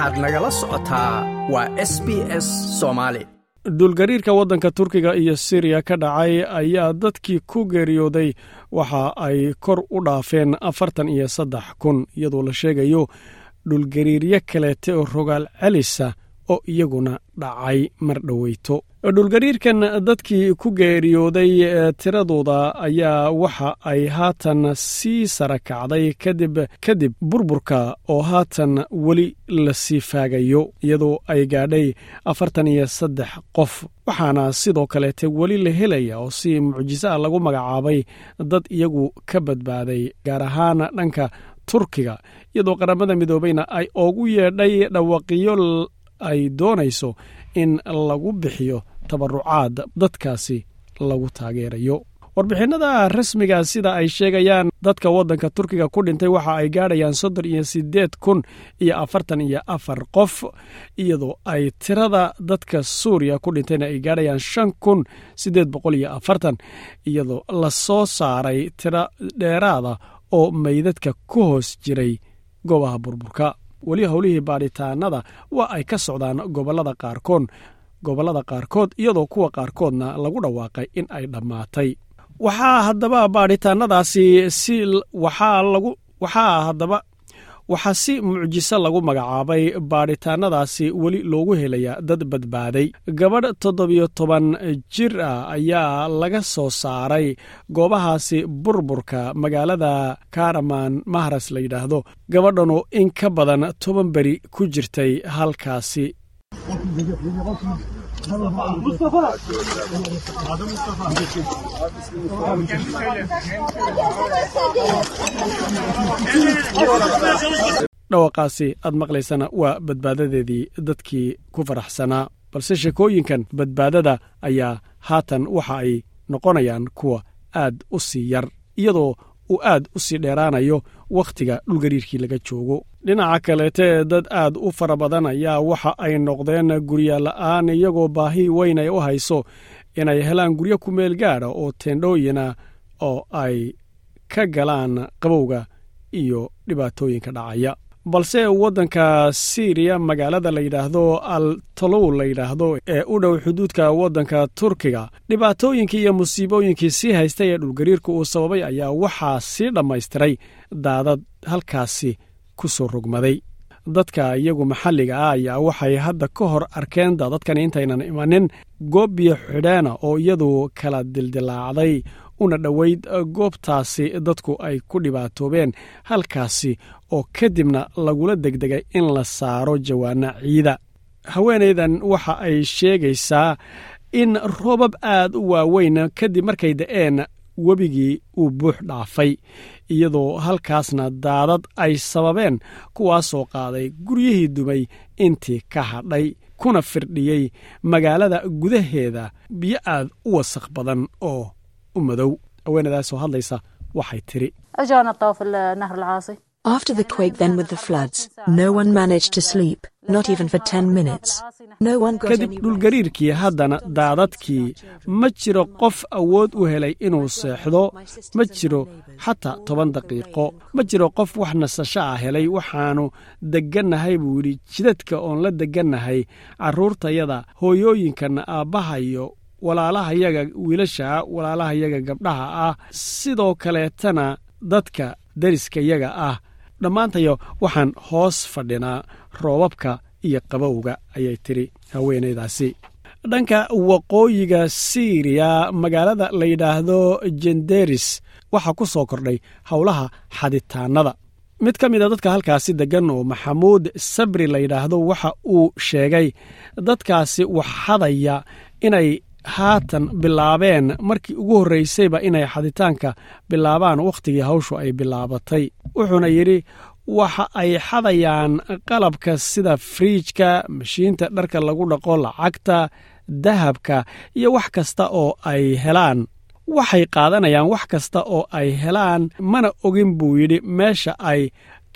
waxaad nagala socotaa waa s b s soomaali duulgariirka waddanka turkiga iyo siriya ka dhacay ayaa dadkii ku geeriyooday waxa ay kor u dhaafeen afartan iyo saddex kun iyadoo la sheegayo dhulgariiryo kaleete oo rogaal celisa oo iyaguna dhacay mar dhoweyto dhulgariirkan dadkii ku geeriyooday tiradooda ayaa waxa ay haatan sii sara kacday kadib kadib burburka oo haatan weli la sii faagayo iyadoo ay gaadhay afartan iyo saddex qof. Waxaana sidoo kaleete weli la helaya oo si mucjiso ah lagu magacaabay dad iyagu ka badbaaday gaar ahaan dhanka turkiga iyadoo qaramada midoobeyna ay ugu yeedhay dhawaqiyo ay doonayso in lagu bixiyo tabarucaad dadkaasi lagu taageerayo. Warbixinada rasmiga sida ay sheegayaan dadka waddanka turkiga ku dhintay waxa ay gaadhayaan soddon iyo siddeed kun iyo afartan iyo afar qof iyadoo ay tirada dadka suuriya ku dhintayna ay gaadhayaan shan kun siddeed boqol iyo afartan iyadoo la soo saaray tiro dheeraada oo meydadka ku hoos jiray goobaha burburka weli howlihii baadhitaanada waa ay ka socdaan gobollada qaarkood gobollada qaarkood iyadoo kuwa qaarkoodna lagu dhawaaqay in ay dhammaatay. Waxaa haddaba baadhitaanadaasi si waxaa lagu waxaa haddaba waxaa si mucjiso lagu magacaabay baadhitaanadaasi weli loogu helayaa dad badbaaday. Gabadh toddobiyo toban jir ah ayaa laga soo saaray goobahaasi burburka magaalada karaman mahras la yidhaahdo. Gabadhanu in ka badan toban beri ku jirtay halkaasi dhawaqaasi aad maqlaysana waa badbaadadeedii dadkii ku faraxsanaa balse sheekooyinkan badbaadada ayaa haatan waxa ay noqonayaan kuwa aad u sii yar iyadoo uu aad u sii dheeraanayo wakhtiga dhulgariirkii laga joogo dhinaca kaleete dad aad u fara badan ayaa waxa ay noqdeen guryala'aan iyagoo baahi weyn ay u hayso inay helaan guryo ku meel gaadha oo teendhooyina oo ay ka galaan qabowga iyo dhibaatooyinka dhacaya. Balse waddanka siiriya magaalada la yidhaahdo al talow la yidhaahdo ee u dhow xuduudka waddanka turkiga dhibaatooyinkii iyo musiibooyinkii sii haystay ee dhulgariirka uu sababay ayaa waxaa sii dhammaystiray daadad halkaasi ku soo rogmaday. Dadka iyagu maxalliga ah ayaa waxay hadda ka hor arkeen daadadkani intaynan imanin goob biyo xidheena oo iyadu kala dildilaacday una dhoweyd goobtaasi dadku ay ku dhibaatoobeen halkaasi oo kadibna lagula degdegay in la saaro jawaana ciida. Haweenaydan waxa ay sheegaysaa in roobab aad u waaweyn kadib markay da'een webigii uu buux dhaafay iyadoo halkaasna daadad ay sababeen kuwaasoo qaaday guryihii dumay intii ka hadhay kuna firdhiyey magaalada gudaheeda biyo aad u wasakh badan oo u madow. Haweenadaasoo hadlaysa waxay tidhi After the quake, then with the floods, no one managed to sleep, not even for 10 minutes. No one got kadib dhulgariirkii haddana daadadkii ma jiro qof awood u helay inuu seexdo ma jiro xataa toban daqiiqo ma jiro qof wax nasasho ah helay waxaannu deggannahay buu yidhi jidadka oon la deggannahay carruurtayada hooyooyinkanna aabbahayo walaalahayaga wiilasha ah walaalahayaga gabdhaha ah sidoo kaleetana dadka deriskayaga ah dhammaantayo waxaan hoos fadhinaa roobabka iyo qabowga ayay tidhi haweenaydaasi dhanka waqooyiga siiriya magaalada la yidhaahdo jenderis waxaa ku soo kordhay howlaha xaditaannada. Mid ka mid a dadka halkaasi deggan oo maxamuud sabri la yidhaahdo waxa uu sheegay dadkaasi wax xadaya inay haatan bilaabeen markii ugu horraysayba inay xaditaanka bilaabaan wakhtigii hawshu ay bilaabatay. Wuxuuna yidhi waxa ay xadayaan qalabka sida friijka mashiinta dharka lagu dhaqo lacagta dahabka iyo wax kasta oo ay helaan. Waxay qaadanayaan wax kasta oo ay helaan mana ogin buu yidhi meesha ay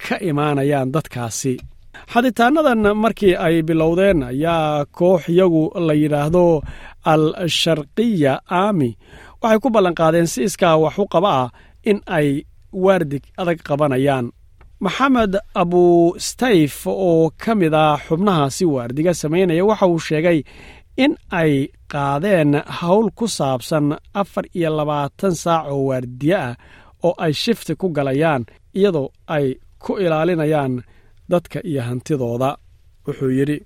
ka imaanayaan dadkaasi xaditaanadan markii ay bilowdeen ayaa koox iyagu la yidhaahdo al sharqiya aami waxay ku ballanqaadeen si iskaa wax u qaba ah in ay waardig adag qabanayaan. Maxamed abustayf oo ka mid ah xubnahaasi waardiga samaynaya waxa uu sheegay in ay qaadeen howl ku saabsan afar iyo labaatan saac oo waardiye ah oo ay shifti ku galayaan iyadoo ay ku ilaalinayaan dadka iyo hantidooda wuxuu yidhi.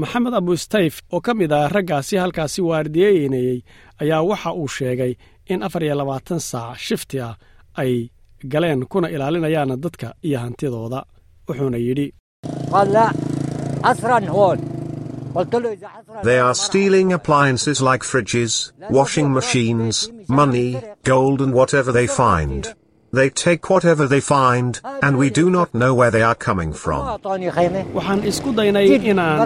Maxamed abustayf oo ka mid ah raggaasi halkaasi waardiyeynayey ayaa waxa uu sheegay in afar iyo labaatan saac shifti ah ay galeen kuna ilaalinayaan dadka iyo hantidooda wuxuuna yidhi. They are stealing appliances like fridges, washing machines, money, gold and whatever they find. They take whatever they find, and we do not know where they are coming from. waxaan isku daynay inaan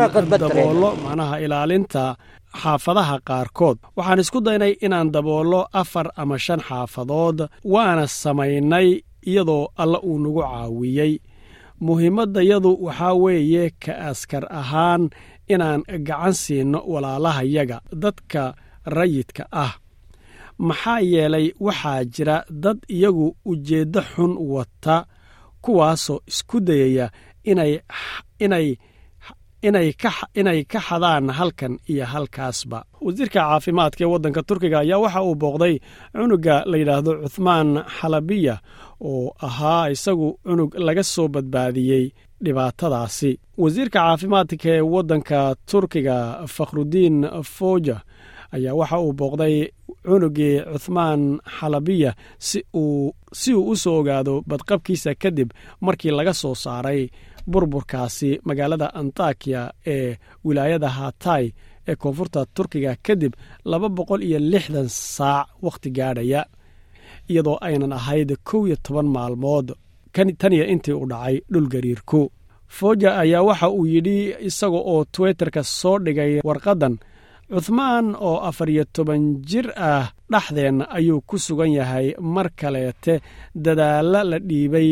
daboollo macnaha ilaalinta xaafadaha qaarkood. Waxaan isku daynay inaan daboollo afar ama shan xaafadood waana samaynay iyadoo alla uu nagu caawiyey. Muhiimaddayadu waxaa weeye ka askar ahaan inaan gacan siinno walaalahayaga dadka rayidka ah maxaa yeelay waxaa jira dad iyagu ujeeddo xun wata kuwaasoo isku dayaya inay ka xadaan halkan iyo halkaasba. Wasiirka caafimaadka ee waddanka turkiga ayaa waxa uu booqday cunuga la yidhaahdo cuthmaan xalabiya oo ahaa isagu cunug laga soo badbaadiyey dhibaatadaasi. Wasiirka caafimaadka ee waddanka turkiga fakhrudiin foja ayaa waxa uu booqday cunugii cuthmaan xalabiya si uu u soo ogaado badqabkiisa kadib markii laga soo saaray burburkaasi magaalada antakiya ee wilaayada hatay ee koonfurta turkiga kadib laba boqol iyo lixdan saac wakhti gaadhaya iyadoo aynan ahayd kow iyo toban maalmood. Taniyo intii u dhacay dhulgariirku foja ayaa waxa uu yidhi isaga oo twitterka soo dhigay warqaddan cuthmaan oo afar iyo toban jir ah dhexdeenna ayuu ku sugan yahay mar kaleete dadaalla la dhiibay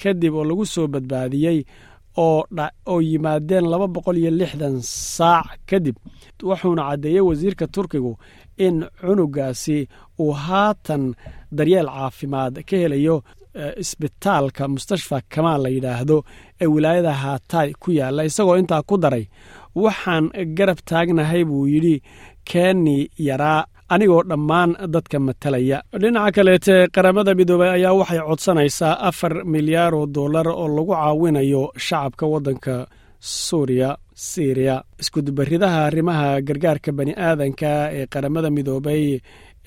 kadib oo lagu soo badbaadiyey oo yimaadeen laba boqol iyo lixdan saac kadib. Wuxuuna caddeeyey wasiirka turkigu in cunugaasi uu haatan daryeel caafimaad ka helayo isbitaalka mustashfa kamaal la yidhaahdo ee wilaayada haatay ku yaalla isagoo intaa ku daray waxaan garab taagnahay buu yidhi keeni yaraa anigoo dhammaan dadka matalaya. Dhinaca kaleete qaramada midoobey ayaa waxay codsanaysaa afar milyaar oo dollar oo lagu caawinayo shacabka waddanka suuriya siriya iskudubaridaha arrimaha gargaarka bani aadanka ee qaramada midoobey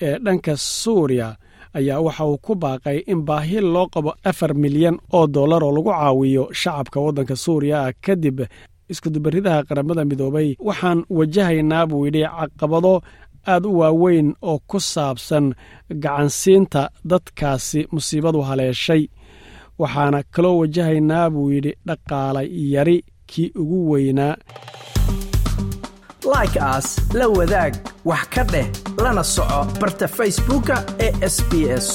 ee dhanka suuriya ayaa waxa uu ku baaqay in baahi loo qabo afar milyan oo dollar oo lagu caawiyo shacabka waddanka suuriya kadib iskudubaridaha qaramada midoobey waxaan wajahaynaa buu yidhi caqabado aad u waaweyn oo ku saabsan gacansiinta dadkaasi musiibadu haleeshay. Waxaana kaloo wajahaynaa buu yidhi dhaqaala yari kii ugu weynaa. Like aas la wadaag wax ka dheh lana soco barta facebooka ee sb s